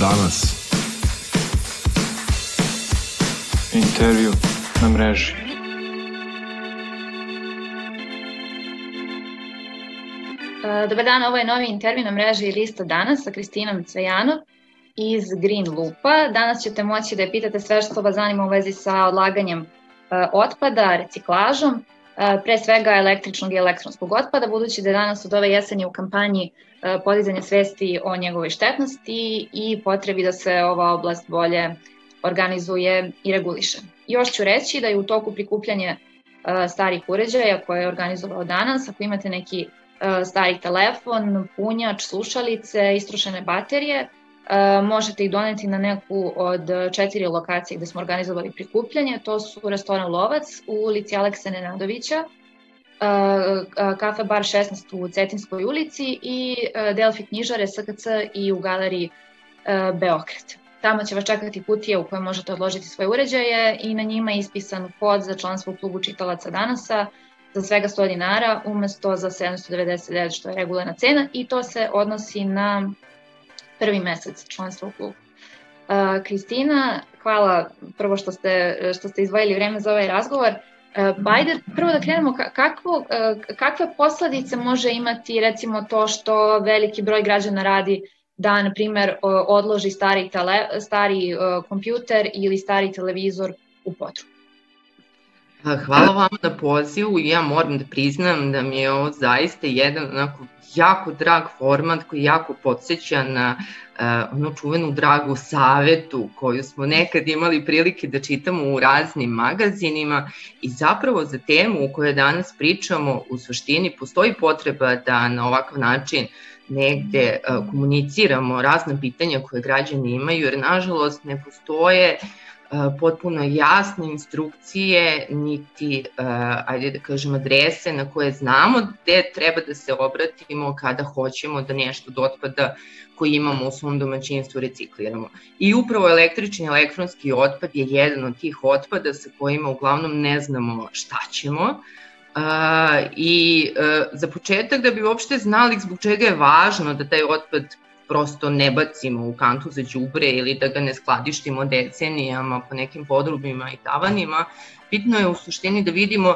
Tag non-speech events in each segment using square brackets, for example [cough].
danas. Intervju na mreži. E, dobar dan, ovo je novi intervju na mreži Lista danas sa Kristinom Cvejanov iz Green Loopa. Danas ćete moći da je pitate sve što vas zanima u vezi sa odlaganjem e, otpada, reciklažom, pre svega električnog i elektronskog otpada, budući da je danas od ove jeseni u kampanji podizanja svesti o njegovoj štetnosti i potrebi da se ova oblast bolje organizuje i reguliše. Još ću reći da je u toku prikupljanje starih uređaja koje je organizovao danas. Ako imate neki stari telefon, punjač, slušalice, istrošene baterije, možete ih doneti na neku od četiri lokacije gde smo organizovali prikupljanje. To su restoran Lovac u ulici Aleksa Nenadovića, kafe bar 16 u Cetinskoj ulici i Delfi knjižare SKC i u galeriji Beokret. Tamo će vas čekati kutije u kojoj možete odložiti svoje uređaje i na njima je ispisan kod za članstvo u klubu čitalaca danasa za svega 100 dinara umesto za 799 što je regularna cena i to se odnosi na prvi mesec članstva u klubu. Uh, Kristina, hvala prvo što ste, što ste izvojili vreme za ovaj razgovor. Uh, pa ajde prvo da krenemo kakvo, kakve posledice može imati recimo to što veliki broj građana radi da, na primer, odloži stari, tele, stari kompjuter ili stari televizor u potrubu. Hvala vama na pozivu ja moram da priznam da mi je ovo zaista jedan onako jako drag format koji jako podsjeća na uh, onu čuvenu dragu savetu koju smo nekad imali prilike da čitamo u raznim magazinima i zapravo za temu u kojoj danas pričamo u suštini postoji potreba da na ovakav način negde uh, komuniciramo razne pitanja koje građani imaju jer nažalost ne postoje uh, potpuno jasne instrukcije, niti, ajde da kažem, adrese na koje znamo gde treba da se obratimo kada hoćemo da nešto od otpada koji imamo u svom domaćinstvu recikliramo. I upravo električni elektronski otpad je jedan od tih otpada sa kojima uglavnom ne znamo šta ćemo, Uh, I uh, za početak da bi uopšte znali zbog čega je važno da taj otpad prosto ne bacimo u kantu za đubre ili da ga ne skladištimo decenijama po nekim podrubima i tavanima, bitno je u suštini da vidimo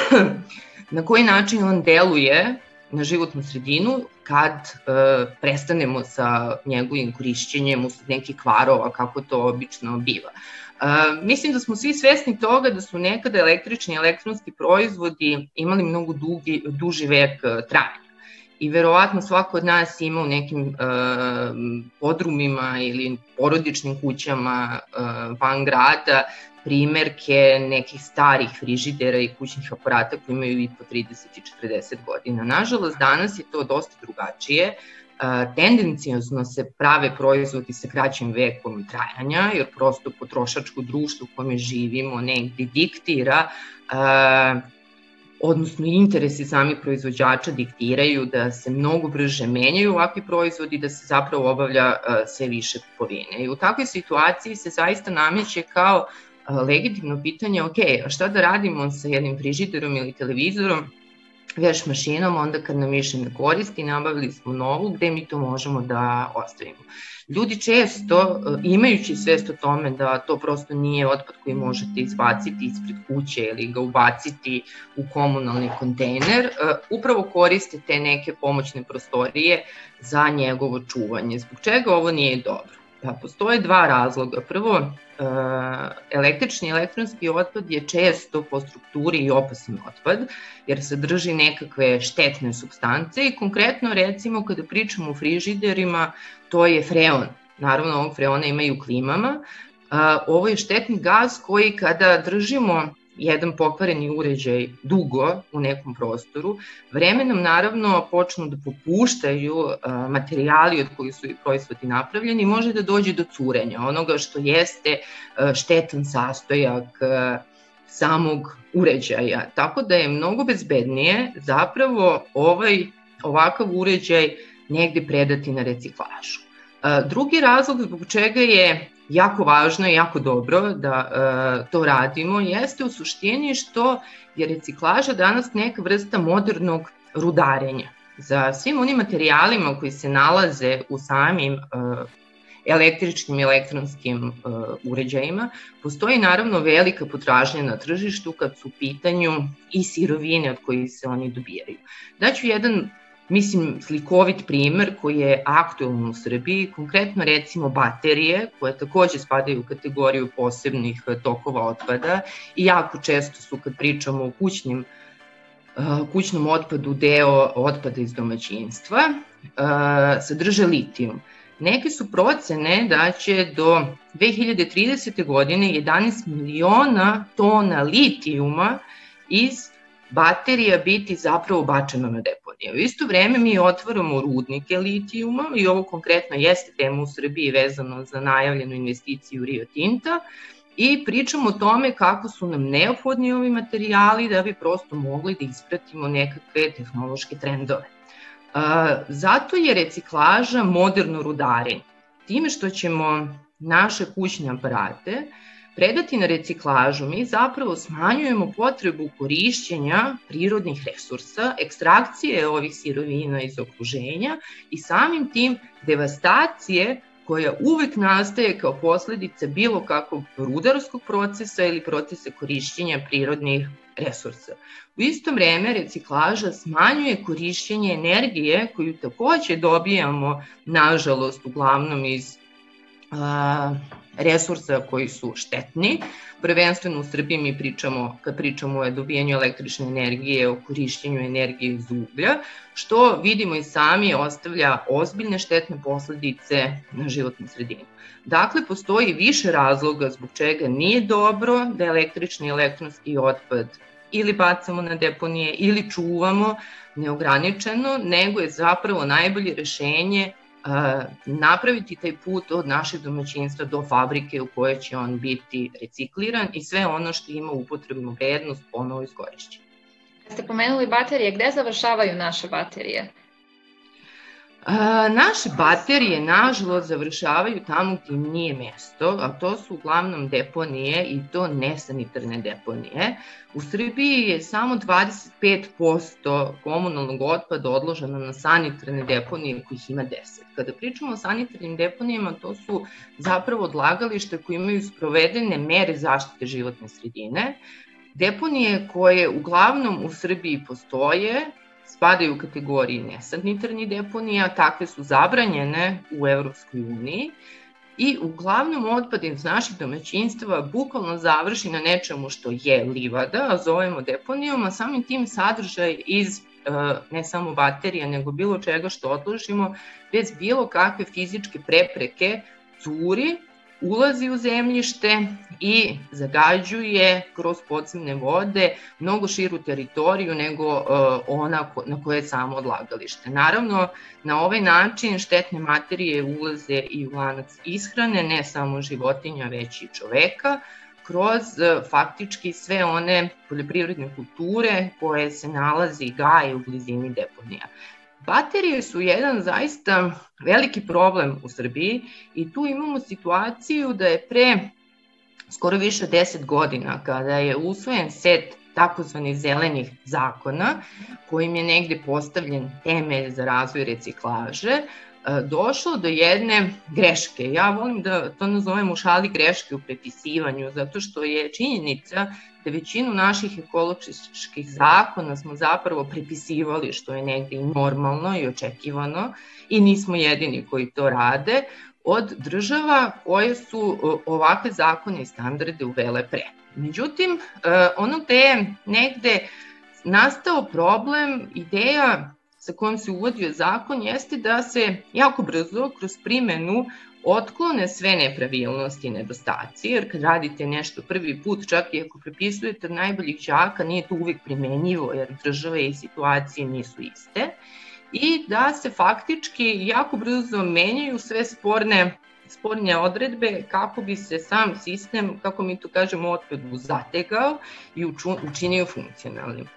[clears throat] na koji način on deluje na životnu sredinu kad e, prestanemo sa njegovim korišćenjem usled nekih kvarova, kako to obično biva. E, mislim da smo svi svesni toga da su nekada električni i elektronski proizvodi imali mnogo dugi, duži vek e, trajanja i verovatno svako od nas ima u nekim uh, podrumima ili porodičnim kućama uh, van grada primerke nekih starih frižidera i kućnih aparata koji imaju i po 30 i 40 godina. Nažalost, danas je to dosta drugačije. Uh, tendencijozno se prave proizvodi sa kraćim vekom trajanja, jer prosto potrošačko društvo u kome živimo negdje diktira uh, odnosno interesi samih proizvođača diktiraju da se mnogo brže menjaju ovakvi proizvodi da se zapravo obavlja uh, sve više kupovine. I u takvoj situaciji se zaista nameće kao uh, legitimno pitanje, ok, a šta da radimo sa jednim frižiderom ili televizorom, veš mašinom, onda kad nam više ne koristi, nabavili smo novu, gde mi to možemo da ostavimo ljudi često, e, imajući svest o tome da to prosto nije otpad koji možete izbaciti ispred kuće ili ga ubaciti u komunalni kontejner, e, upravo koriste te neke pomoćne prostorije za njegovo čuvanje. Zbog čega ovo nije dobro? Pa postoje dva razloga. Prvo, e, električni i elektronski otpad je često po strukturi i opasan otpad, jer sadrži nekakve štetne substance i konkretno recimo kada pričamo o frižiderima, to je freon. Naravno, ovog freona ima i u klimama. Ovo je štetni gaz koji kada držimo jedan pokvareni uređaj dugo u nekom prostoru, vremenom naravno počnu da popuštaju materijali od kojih su i proizvodi napravljeni, može da dođe do curenja onoga što jeste štetan sastojak samog uređaja. Tako da je mnogo bezbednije zapravo ovaj ovakav uređaj negde predati na reciklažu. Drugi razlog zbog čega je jako važno i jako dobro da e, to radimo jeste u suštini što je reciklaža danas neka vrsta modernog rudarenja. Za svim onim materijalima koji se nalaze u samim e, električnim i elektronskim uh, uređajima. Postoji naravno velika potražnja na tržištu kad su u pitanju i sirovine od kojih se oni dobijaju. Daću jedan mislim, slikovit primer koji je aktualno u Srbiji, konkretno recimo baterije, koje takođe spadaju u kategoriju posebnih tokova otpada i jako često su kad pričamo o kućnim kućnom otpadu deo otpada iz domaćinstva, sadrže litijum. Neke su procene da će do 2030. godine 11 miliona tona litijuma iz baterija biti zapravo bačeno na deponije. U isto vreme mi otvaramo rudnike litijuma i ovo konkretno jeste tema u Srbiji vezano za najavljenu investiciju Rio Tinta i pričamo o tome kako su nam neophodni ovi materijali da bi prosto mogli da ispratimo nekakve tehnološke trendove. Zato je reciklaža moderno rudarenje. Time što ćemo naše kućne aparate predati na reciklažu, mi zapravo smanjujemo potrebu korišćenja prirodnih resursa, ekstrakcije ovih sirovina iz okruženja i samim tim devastacije koja uvek nastaje kao posledica bilo kakvog rudarskog procesa ili procesa korišćenja prirodnih resursa. U isto vreme reciklaža smanjuje korišćenje energije koju takođe dobijamo, nažalost, uglavnom iz resursa koji su štetni. Prvenstveno u Srbiji mi pričamo, kad pričamo o dobijanju električne energije, o korišćenju energije iz uglja, što vidimo i sami ostavlja ozbiljne štetne posledice na životnu sredinu. Dakle, postoji više razloga zbog čega nije dobro da električni i elektronski otpad ili bacamo na deponije ili čuvamo neograničeno, nego je zapravo najbolje rešenje napraviti taj put od našeg domaćinstva do fabrike u kojoj će on biti recikliran i sve ono što ima upotrebnu vrednost ponovo iskorišćeno. Ste pomenuli baterije, gde završavaju naše baterije? A, naše baterije, nažalost, završavaju tamo gde im nije mesto, a to su uglavnom deponije i to nesanitarne deponije. U Srbiji je samo 25% komunalnog otpada odloženo na sanitarne deponije kojih ima 10. Kada pričamo o sanitarnim deponijama, to su zapravo odlagalište koje imaju sprovedene mere zaštite životne sredine, Deponije koje uglavnom u Srbiji postoje spadaju u kategoriji nesanitarnih deponija, takve su zabranjene u Evropskoj uniji i uglavnom otpad iz naših domaćinstva bukvalno završi na nečemu što je livada, a zovemo deponijom, a samim tim sadržaj iz e, ne samo baterija, nego bilo čega što odložimo, bez bilo kakve fizičke prepreke curi ulazi u zemljište i zagađuje kroz podzemne vode mnogo širu teritoriju nego uh, ona na koje je samo odlagalište. Naravno, na ovaj način štetne materije ulaze i u lanac ishrane, ne samo životinja, već i čoveka, kroz uh, faktički sve one poljoprivredne kulture koje se nalazi i gaje u blizini deponija. Baterije su jedan zaista veliki problem u Srbiji i tu imamo situaciju da je pre skoro više od 10 godina kada je usvojen set takozvanih zelenih zakona kojim je negde postavljen temelj za razvoj reciklaže, došlo do jedne greške. Ja volim da to nazovem u šali greške u prepisivanju, zato što je činjenica da većinu naših ekoločiških zakona smo zapravo prepisivali, što je negde i normalno i očekivano i nismo jedini koji to rade, od država koje su e, ovakve zakone i standarde uvele pre. Međutim, e, ono te je negde nastao problem, ideja sa kojom se uvodio zakon jeste da se jako brzo kroz primenu otklone sve nepravilnosti i nedostaci, jer kad radite nešto prvi put, čak i ako prepisujete od najboljih đaka, nije to uvek primenjivo, jer države i situacije nisu iste, i da se faktički jako brzo menjaju sve sporne spornje odredbe kako bi se sam sistem, kako mi to kažemo, otpadu zategao i učinio funkcionalnim.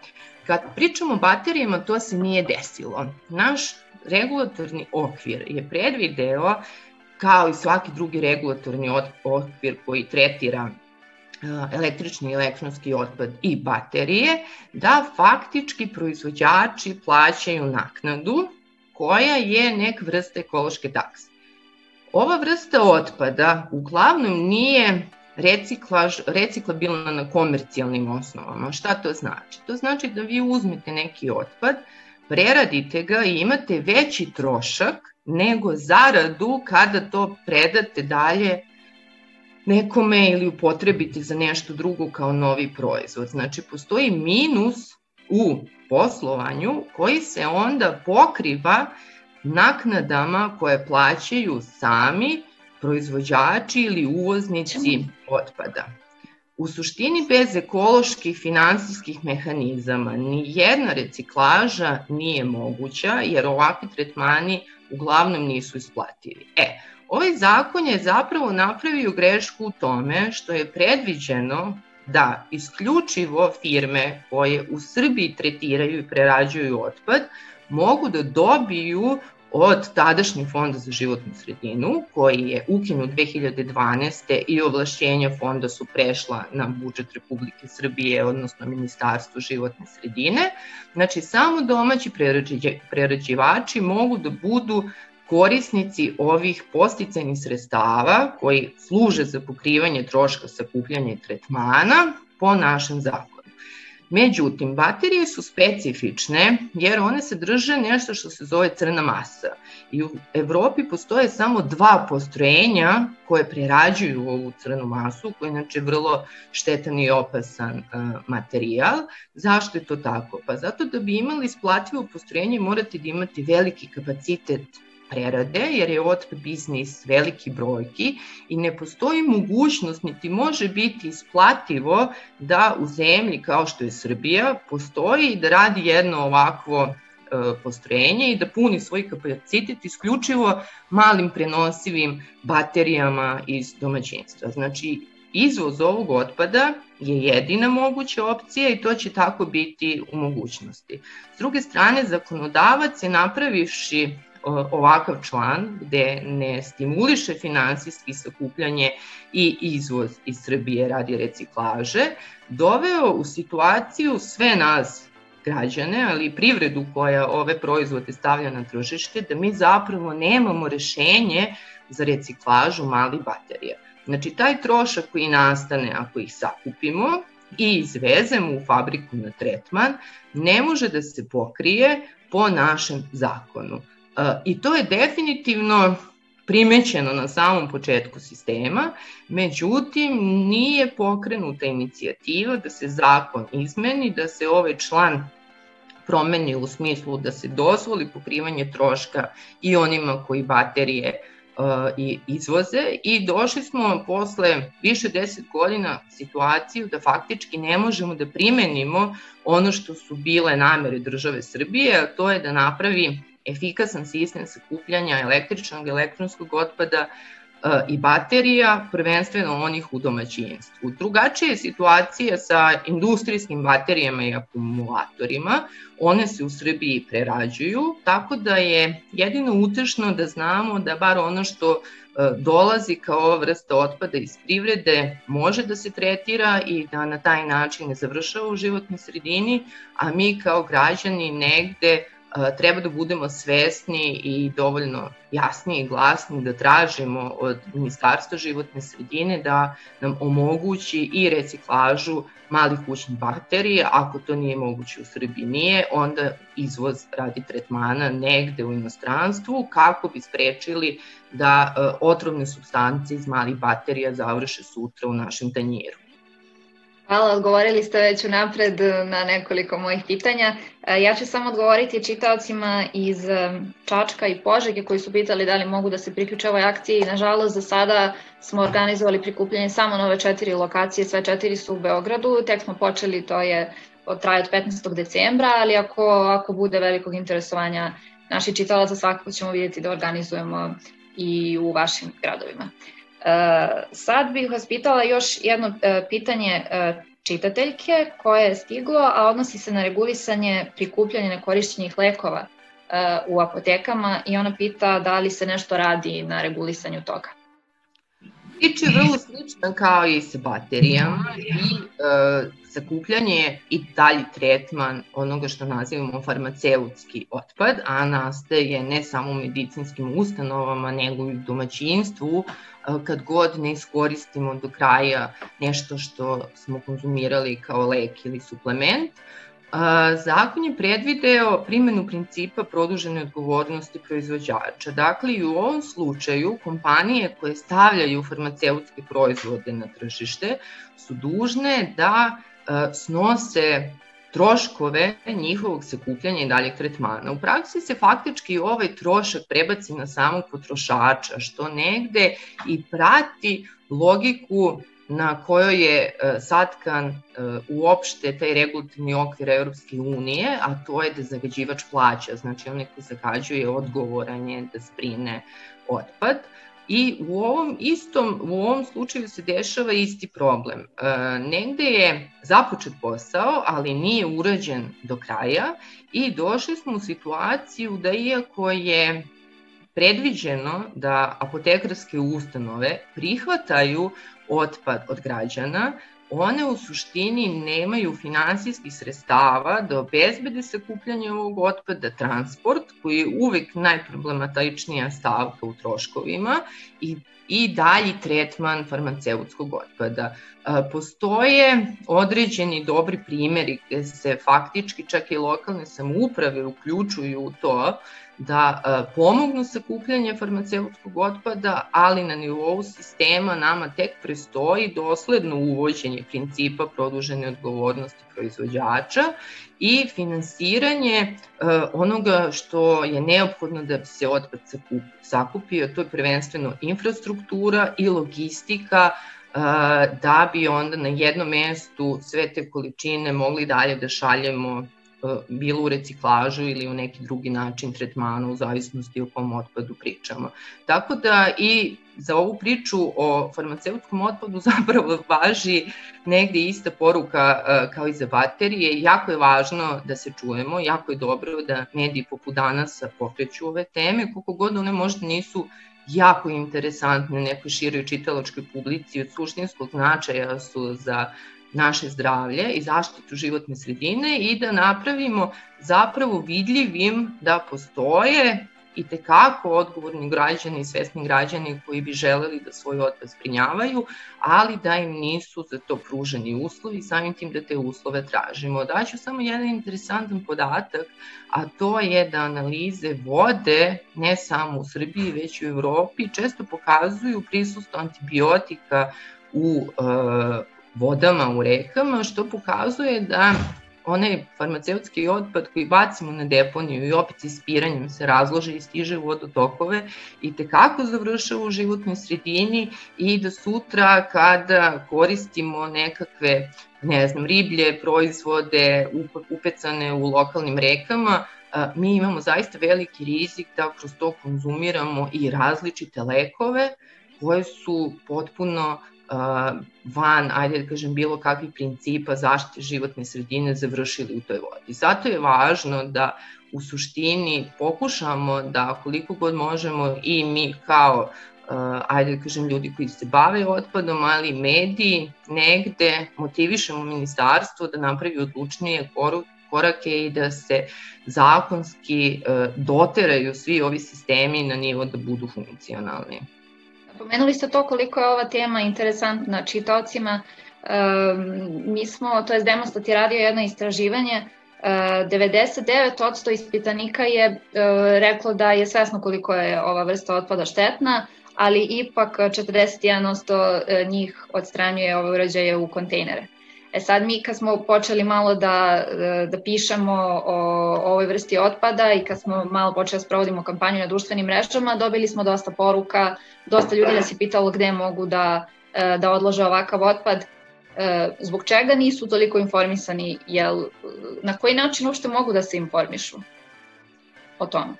Kad pričamo o baterijama, to se nije desilo. Naš regulatorni okvir je predvideo, kao i svaki drugi regulatorni okvir koji tretira električni i elektronski otpad i baterije, da faktički proizvođači plaćaju naknadu koja je nek vrste ekološke takse. Ova vrsta otpada uglavnom nije reciklaž, reciklabilna na komercijalnim osnovama. Šta to znači? To znači da vi uzmete neki otpad, preradite ga i imate veći trošak nego zaradu kada to predate dalje nekome ili upotrebite za nešto drugo kao novi proizvod. Znači, postoji minus u poslovanju koji se onda pokriva naknadama koje plaćaju sami proizvođači ili uvoznici otpada. U suštini bez ekoloških finansijskih mehanizama ni jedna reciklaža nije moguća jer ovakvi tretmani uglavnom nisu isplativi. E, ovaj zakon je zapravo napravio grešku u tome što je predviđeno da isključivo firme koje u Srbiji tretiraju i prerađuju otpad mogu da dobiju od tadašnjeg fonda za životnu sredinu, koji je ukinut 2012. i ovlašćenja fonda su prešla na budžet Republike Srbije, odnosno Ministarstvo životne sredine. Znači, samo domaći prerađivači mogu da budu korisnici ovih posticajnih sredstava koji služe za pokrivanje troška sakupljanja i tretmana po našem zakonu. Međutim, baterije su specifične jer one sadrže nešto što se zove crna masa. I u Evropi postoje samo dva postrojenja koje prerađuju ovu crnu masu, koja je inače vrlo štetan i opasan uh, materijal. Zašto je to tako? Pa zato da bi imali isplativo postrojenje morate da imate veliki kapacitet prerade, jer je otpad biznis veliki brojki i ne postoji mogućnost, niti može biti isplativo da u zemlji kao što je Srbija postoji da radi jedno ovakvo e, postrojenje i da puni svoj kapacitet isključivo malim prenosivim baterijama iz domaćinstva. Znači, izvoz ovog otpada je jedina moguća opcija i to će tako biti u mogućnosti. S druge strane, zakonodavac je napravivši ovakav član gde ne stimuliše finansijski sakupljanje i izvoz iz Srbije radi reciklaže, doveo u situaciju sve nas građane, ali i privredu koja ove proizvode stavlja na tržište, da mi zapravo nemamo rešenje za reciklažu malih baterija. Znači, taj trošak koji nastane ako ih sakupimo i izvezemo u fabriku na tretman, ne može da se pokrije po našem zakonu. I to je definitivno primećeno na samom početku sistema, međutim nije pokrenuta inicijativa da se zakon izmeni, da se ovaj član promeni u smislu da se dozvoli pokrivanje troška i onima koji baterije uh, i izvoze. I došli smo posle više deset godina situaciju da faktički ne možemo da primenimo ono što su bile namere države Srbije, a to je da napravi efikasan sistem sakupljanja električnog i elektronskog otpada e, i baterija, prvenstveno onih u domaćinstvu. Drugačija je situacija sa industrijskim baterijama i akumulatorima. One se u Srbiji prerađuju, tako da je jedino utešno da znamo da bar ono što e, dolazi kao ova vrsta otpada iz privrede može da se tretira i da na taj način ne završava u životnoj sredini, a mi kao građani negde treba da budemo svesni i dovoljno jasni i glasni da tražimo od Ministarstva životne sredine da nam omogući i reciklažu malih kućnih baterija, ako to nije moguće u Srbiji nije, onda izvoz radi tretmana negde u inostranstvu kako bi sprečili da otrovne substance iz malih baterija završe sutra u našem tanjiru. Hvala, odgovorili ste već unapred na nekoliko mojih pitanja. E, ja ću samo odgovoriti čitaocima iz e, Čačka i Požege koji su pitali da li mogu da se priključe ovoj akciji. Nažalost, za sada smo organizovali prikupljanje samo na ove četiri lokacije, sve četiri su u Beogradu. Tek smo počeli, to je od traje od 15. decembra, ali ako, ako bude velikog interesovanja naših čitalaca, svakako ćemo vidjeti da organizujemo i u vašim gradovima. Sad bih vas pitala još jedno eh, pitanje eh, čitateljke koje je stiglo, a odnosi se na regulisanje prikupljanja nekorišćenih lekova u apotekama i ona pita da li se nešto radi na regulisanju toga. Priča je vrlo slična kao i sa baterijama i e, sakupljanje i dalji tretman onoga što nazivamo farmaceutski otpad, a nastaje ne samo u medicinskim ustanovama, nego i u domaćinstvu, kad god ne iskoristimo do kraja nešto što smo konzumirali kao lek ili suplement. Zakon je predvideo primjenu principa produžene odgovornosti proizvođača. Dakle, i u ovom slučaju kompanije koje stavljaju farmaceutske proizvode na tržište su dužne da snose troškove njihovog sakupljanja i daljeg tretmana. U praksi se faktički ovaj trošak prebaci na samog potrošača, što negde i prati logiku na kojoj je e, satkan e, uopšte taj regulativni okvir Europske unije, a to je da zagađivač plaća, znači onaj ko zagađuje odgovoran je da sprine otpad. I u ovom istom, u ovom slučaju se dešava isti problem. E, negde je započet posao, ali nije urađen do kraja i došli smo u situaciju da iako je predviđeno da apotekarske ustanove prihvataju otpad od građana, one u suštini nemaju finansijskih sredstava da obezbede sakupljanje ovog otpada, transport, koji je uvek najproblematičnija stavka u troškovima i i dalji tretman farmaceutskog otpada. Postoje određeni dobri primeri gde se faktički čak i lokalne samouprave uključuju u to da pomognu sakupljanje farmaceutskog otpada, ali na nivou sistema nama tek prestoji dosledno uvođenje principa produžene odgovornosti proizvođača i finansiranje onoga što je neophodno da bi se otpad sakupio, to je prvenstveno infrastruktura i logistika da bi onda na jednom mestu sve te količine mogli dalje da šaljemo E, bilo u reciklažu ili u neki drugi način tretmana u zavisnosti o kom otpadu pričamo. Tako da i za ovu priču o farmaceutskom otpadu [laughs] zapravo važi negde ista poruka e, kao i za baterije. Jako je važno da se čujemo, jako je dobro da mediji poput danas pokreću ove teme, koliko god one možda nisu jako interesantne nekoj široj čitalačkoj publici od suštinskog značaja su za naše zdravlje i zaštitu životne sredine i da napravimo zapravo vidljivim da postoje i tekako odgovorni građani i svesni građani koji bi želeli da svoj otpad zbrinjavaju, ali da im nisu za to pruženi uslovi, samim tim da te uslove tražimo. Daću samo jedan interesantan podatak, a to je da analize vode, ne samo u Srbiji, već i u Evropi, često pokazuju prisustvo antibiotika u e, vodama u rekama, što pokazuje da onaj farmaceutski otpad koji bacimo na deponiju i opet ispiranjem se razlože i stiže u vodotokove i tekako završava u životnoj sredini i da sutra kada koristimo nekakve ne znam, riblje, proizvode upecane u lokalnim rekama, mi imamo zaista veliki rizik da kroz to konzumiramo i različite lekove koje su potpuno van, ajde da kažem, bilo kakvih principa zaštite životne sredine završili u toj vodi. Zato je važno da u suštini pokušamo da koliko god možemo i mi kao ajde da kažem, ljudi koji se bave otpadom, ali mediji, negde motivišemo ministarstvo da napravi odlučnije korake i da se zakonski doteraju svi ovi sistemi na nivo da budu funkcionalni. Pomenuli ste to koliko je ova tema interesantna čitocima. E, mi smo, to je Demostat je radio jedno istraživanje, e, 99% ispitanika je e, reklo da je svesno koliko je ova vrsta otpada štetna, ali ipak 41% e, njih odstranjuje ove uređaje u kontejnere. Sad mi kad smo počeli malo da, da pišemo o, o ovoj vrsti otpada i kad smo malo počeli da sprovodimo kampanju na društvenim mrežama, dobili smo dosta poruka, dosta ljudi nas je pitalo gde mogu da, e, da odlože ovakav otpad, e, zbog čega nisu toliko informisani, jel, na koji način uopšte mogu da se informišu o tome?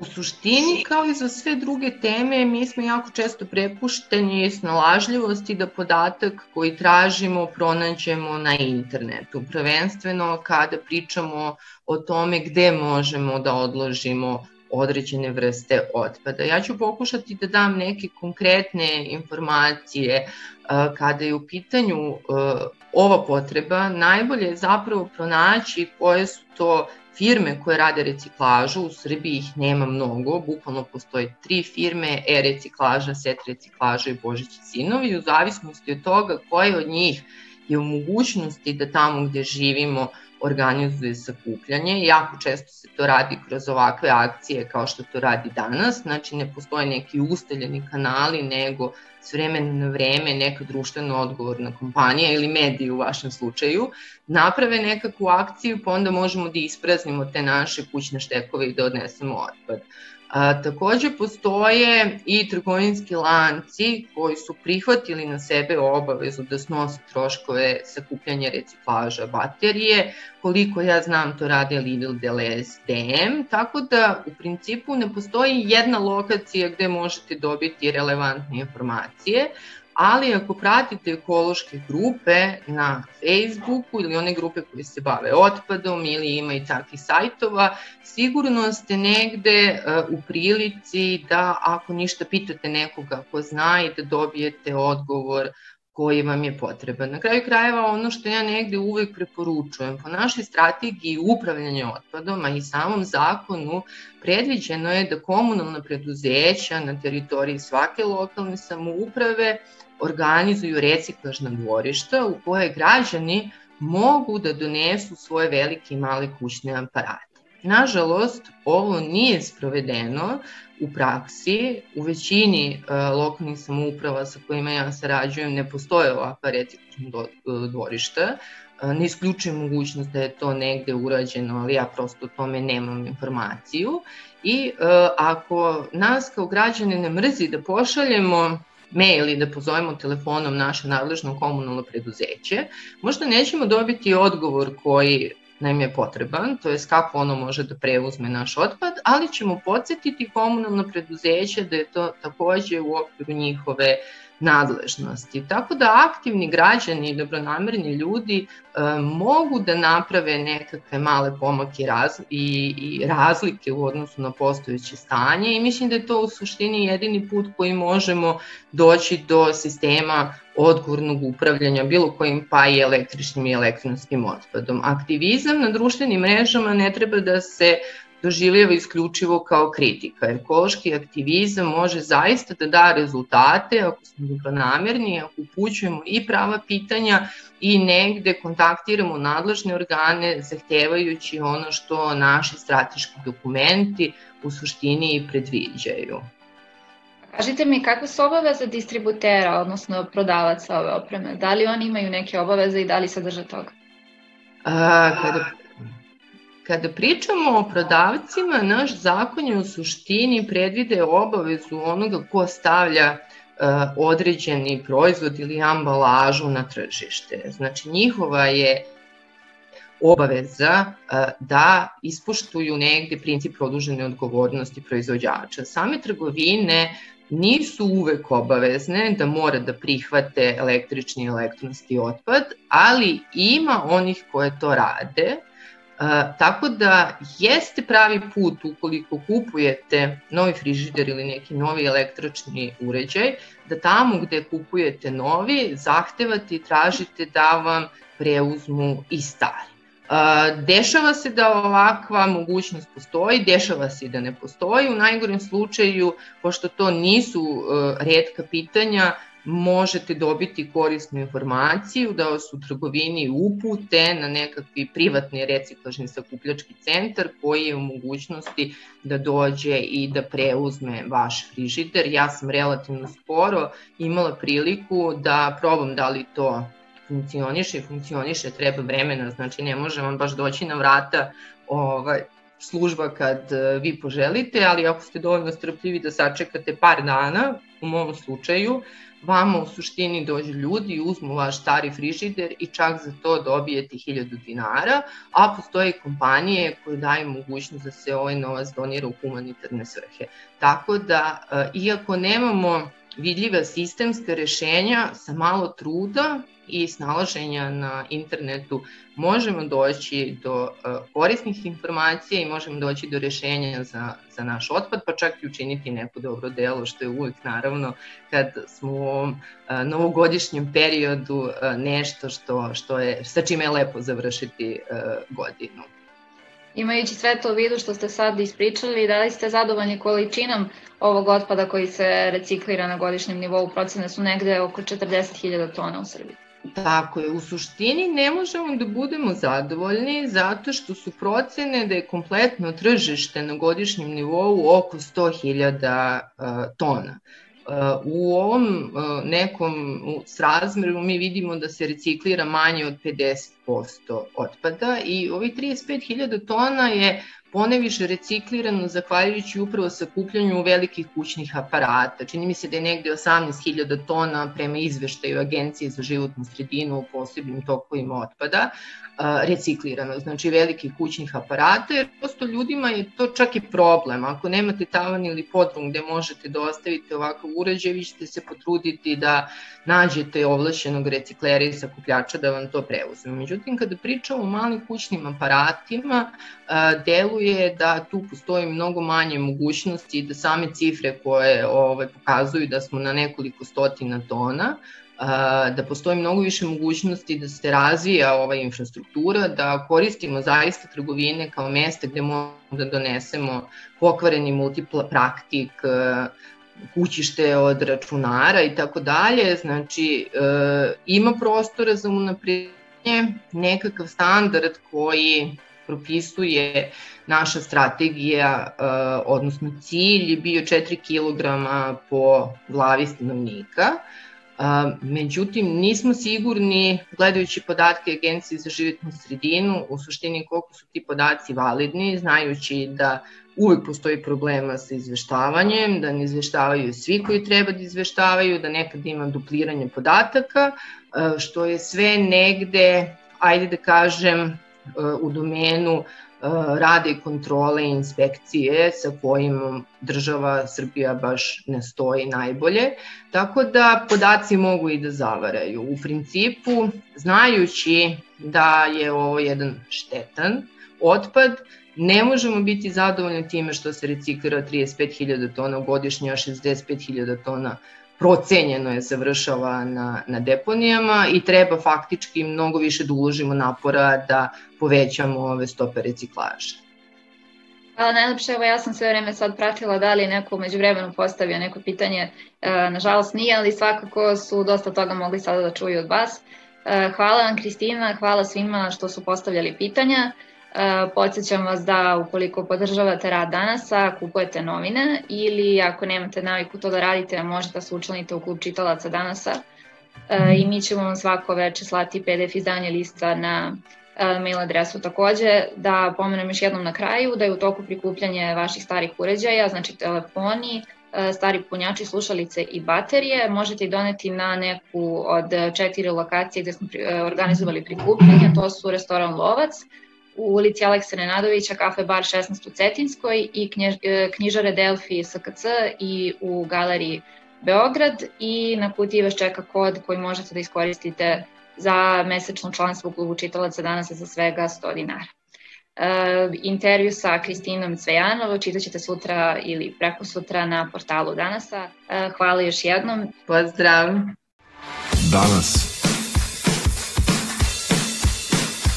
U suštini, kao i za sve druge teme, mi smo jako često prepušteni snalažljivosti da podatak koji tražimo pronađemo na internetu. Prvenstveno kada pričamo o tome gde možemo da odložimo određene vrste otpada. Ja ću pokušati da dam neke konkretne informacije kada je u pitanju ova potreba. Najbolje je zapravo pronaći koje su to firme koje rade reciklažu, u Srbiji ih nema mnogo, bukvalno postoje tri firme, e-reciklaža, set reciklaža i Božići sinovi, u zavisnosti od toga koje od njih je u mogućnosti da tamo gde živimo organizuje sakupljanje. Jako često se to radi kroz ovakve akcije kao što to radi danas, znači ne postoje neki ustaljeni kanali, nego s vremena na vreme neka društveno odgovorna kompanija ili mediji u vašem slučaju naprave nekakvu akciju pa onda možemo da ispraznimo te naše kućne štekove i da odnesemo otpad. A, takođe postoje i trgovinski lanci koji su prihvatili na sebe obavezu da snose troškove sakupljanja reciklaža baterije. Koliko ja znam to rade Lidl, Deleuze, DM, tako da u principu ne postoji jedna lokacija gde možete dobiti relevantne informacije ali ako pratite ekološke grupe na Facebooku ili one grupe koje se bave otpadom ili ima i takvih sajtova, sigurno ste negde uh, u prilici da ako ništa pitate nekoga ko zna i da dobijete odgovor koji vam je potreban. Na kraju krajeva ono što ja negde uvek preporučujem, po našoj strategiji upravljanja otpadom, a i samom zakonu, predviđeno je da komunalna preduzeća na teritoriji svake lokalne samouprave organizuju reciklažna dvorišta u koje građani mogu da donesu svoje velike i male kućne aparate. Nažalost, ovo nije sprovedeno u praksi. U većini e, lokalnih samouprava sa kojima ja sarađujem ne postoje ovakva reciklažna e, dvorišta. E, ne isključujem mogućnost da je to negde urađeno, ali ja prosto o tome nemam informaciju. I ako nas kao građane ne mrzi da pošaljemo mail i da pozovemo telefonom naše nadležno komunalno preduzeće, možda nećemo dobiti odgovor koji nam je potreban, to je kako ono može da preuzme naš otpad, ali ćemo podsjetiti komunalno preduzeće da je to takođe u okviru njihove nadležnosti. Tako da aktivni građani i dobronamerni ljudi e, mogu da naprave nekakve male pomake raz, i, i razlike u odnosu na postojeće stanje i mislim da je to u suštini jedini put koji možemo doći do sistema odgovornog upravljanja bilo kojim pa i električnim i elektronskim otpadom. Aktivizam na društvenim mrežama ne treba da se doživljava isključivo kao kritika. Ekološki aktivizam može zaista da da rezultate ako smo dobronamerni, ako upućujemo i prava pitanja i negde kontaktiramo nadležne organe zahtevajući ono što naši strateški dokumenti u suštini i predviđaju. Kažite mi, kakve su obaveze distributera, odnosno prodavaca ove opreme? Da li oni imaju neke obaveze i da li se drže toga? A, kada Kada pričamo o prodavcima, naš zakon je u suštini predvide obavezu onoga ko stavlja uh, određeni proizvod ili ambalažu na tržište. Znači njihova je obaveza uh, da ispoštuju negde princip produžene odgovornosti proizvođača. Same trgovine nisu uvek obavezne da mora da prihvate električni i elektronski otpad, ali ima onih koje to rade tako da jeste pravi put ukoliko kupujete novi frižider ili neki novi električni uređaj, da tamo gde kupujete novi zahtevate i tražite da vam preuzmu i stari. Dešava se da ovakva mogućnost postoji, dešava se i da ne postoji. U najgorem slučaju, pošto to nisu redka pitanja, možete dobiti korisnu informaciju da vas u trgovini upute na nekakvi privatni reciklažni sakupljački centar koji je u mogućnosti da dođe i da preuzme vaš frižider. Ja sam relativno skoro imala priliku da probam da li to funkcioniše funkcioniše, treba vremena, znači ne može vam baš doći na vrata ovaj, služba kad e, vi poželite, ali ako ste dovoljno strpljivi da sačekate par dana, u mom slučaju, vama u suštini dođu ljudi uzmu vaš stari frižider i čak za to dobijete 1000 dinara, a postoje kompanije koje daju mogućnost da se ovaj novac donira u humanitarne svrhe. Tako da, e, iako nemamo vidljiva sistemska rešenja sa malo truda i snalaženja na internetu možemo doći do uh, korisnih informacija i možemo doći do rešenja za, za naš otpad, pa čak i učiniti neko dobro delo, što je uvek naravno kad smo u ovom uh, novogodišnjem periodu uh, nešto što, što je, sa čime je lepo završiti godinu. Imajući sve to u vidu što ste sad ispričali, da li ste zadovoljni količinom ovog otpada koji se reciklira na godišnjem nivou? Procene su negde oko 40.000 tona u Srbiji. Tako je, u suštini ne možemo da budemo zadovoljni zato što su procene da je kompletno tržište na godišnjem nivou oko 100.000 uh, tona. U ovom uh, nekom srazmeru mi vidimo da se reciklira manje od 50% otpada i ovih 35.000 tona je poneviše reciklirano zahvaljujući upravo sakupljanju velikih kućnih aparata. Čini mi se da je negde 18.000 tona prema izveštaju Agencije za životnu sredinu u posebnim tokovima otpada reciklirano, znači velikih kućnih aparata, jer prosto ljudima je to čak i problem. Ako nemate tavan ili podrum gde možete da ostavite ovakav uređaj, vi ćete se potruditi da nađete ovlašenog reciklera i sakupljača da vam to preuzme. Međutim, kada pričamo o malim kućnim aparatima, deluje da tu postoji mnogo manje mogućnosti da same cifre koje ovaj, pokazuju da smo na nekoliko stotina tona, da postoji mnogo više mogućnosti da se razvija ova infrastruktura, da koristimo zaista trgovine kao mesta gde možemo da donesemo pokvareni multipla praktik, kućište od računara i tako dalje, znači ima prostora za unapređenje, nekakav standard koji propisuje naša strategija, odnosno cilj je bio 4 kg po glavi stanovnika, međutim, nismo sigurni, gledajući podatke Agencije za životnu sredinu, u suštini koliko su ti podaci validni, znajući da uvek postoji problema sa izveštavanjem, da ne izveštavaju svi koji treba da izveštavaju, da nekad ima dupliranje podataka, što je sve negde, ajde da kažem, u domenu rade kontrole i inspekcije sa kojim država Srbija baš ne stoji najbolje, tako da podaci mogu i da zavaraju. U principu, znajući da je ovo jedan štetan otpad, ne možemo biti zadovoljni time što se reciklira 35.000 tona godišnje, a 65.000 tona procenjeno je završava na, na deponijama i treba faktički mnogo više da uložimo napora da povećamo ove stope reciklaže. Hvala najlepše, evo ja sam sve vreme sad pratila da li neko među vremenu postavio neko pitanje, e, nažalost nije, ali svakako su dosta toga mogli sada da čuju od vas. E, hvala vam Kristina, hvala svima što su postavljali pitanja. E, Podsećam vas da ukoliko podržavate rad danasa, kupujete novine ili ako nemate naviku to da radite, možete da se učlanite u klub čitalaca danasa e, i mi ćemo vam svako veče slati PDF izdanje lista na e, mail adresu takođe. Da pomenem još jednom na kraju da je u toku prikupljanje vaših starih uređaja, znači telefoni, stari punjači, slušalice i baterije. Možete ih doneti na neku od četiri lokacije gde smo organizovali prikupljanje, to su restoran Lovac, u ulici Aleksa Nenadovića, kafe bar 16 u Cetinskoj i e, knjižare Delfi SKC i u galeriji Beograd i na kutiji vas čeka kod koji možete da iskoristite za mesečno članstvo u klubu čitalaca danas za svega 100 dinara. E, intervju sa Kristinom Cvejanovo čitat ćete sutra ili preko sutra na portalu Danasa. E, hvala još jednom. Pozdrav! Danas.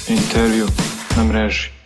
Intervju na mreži.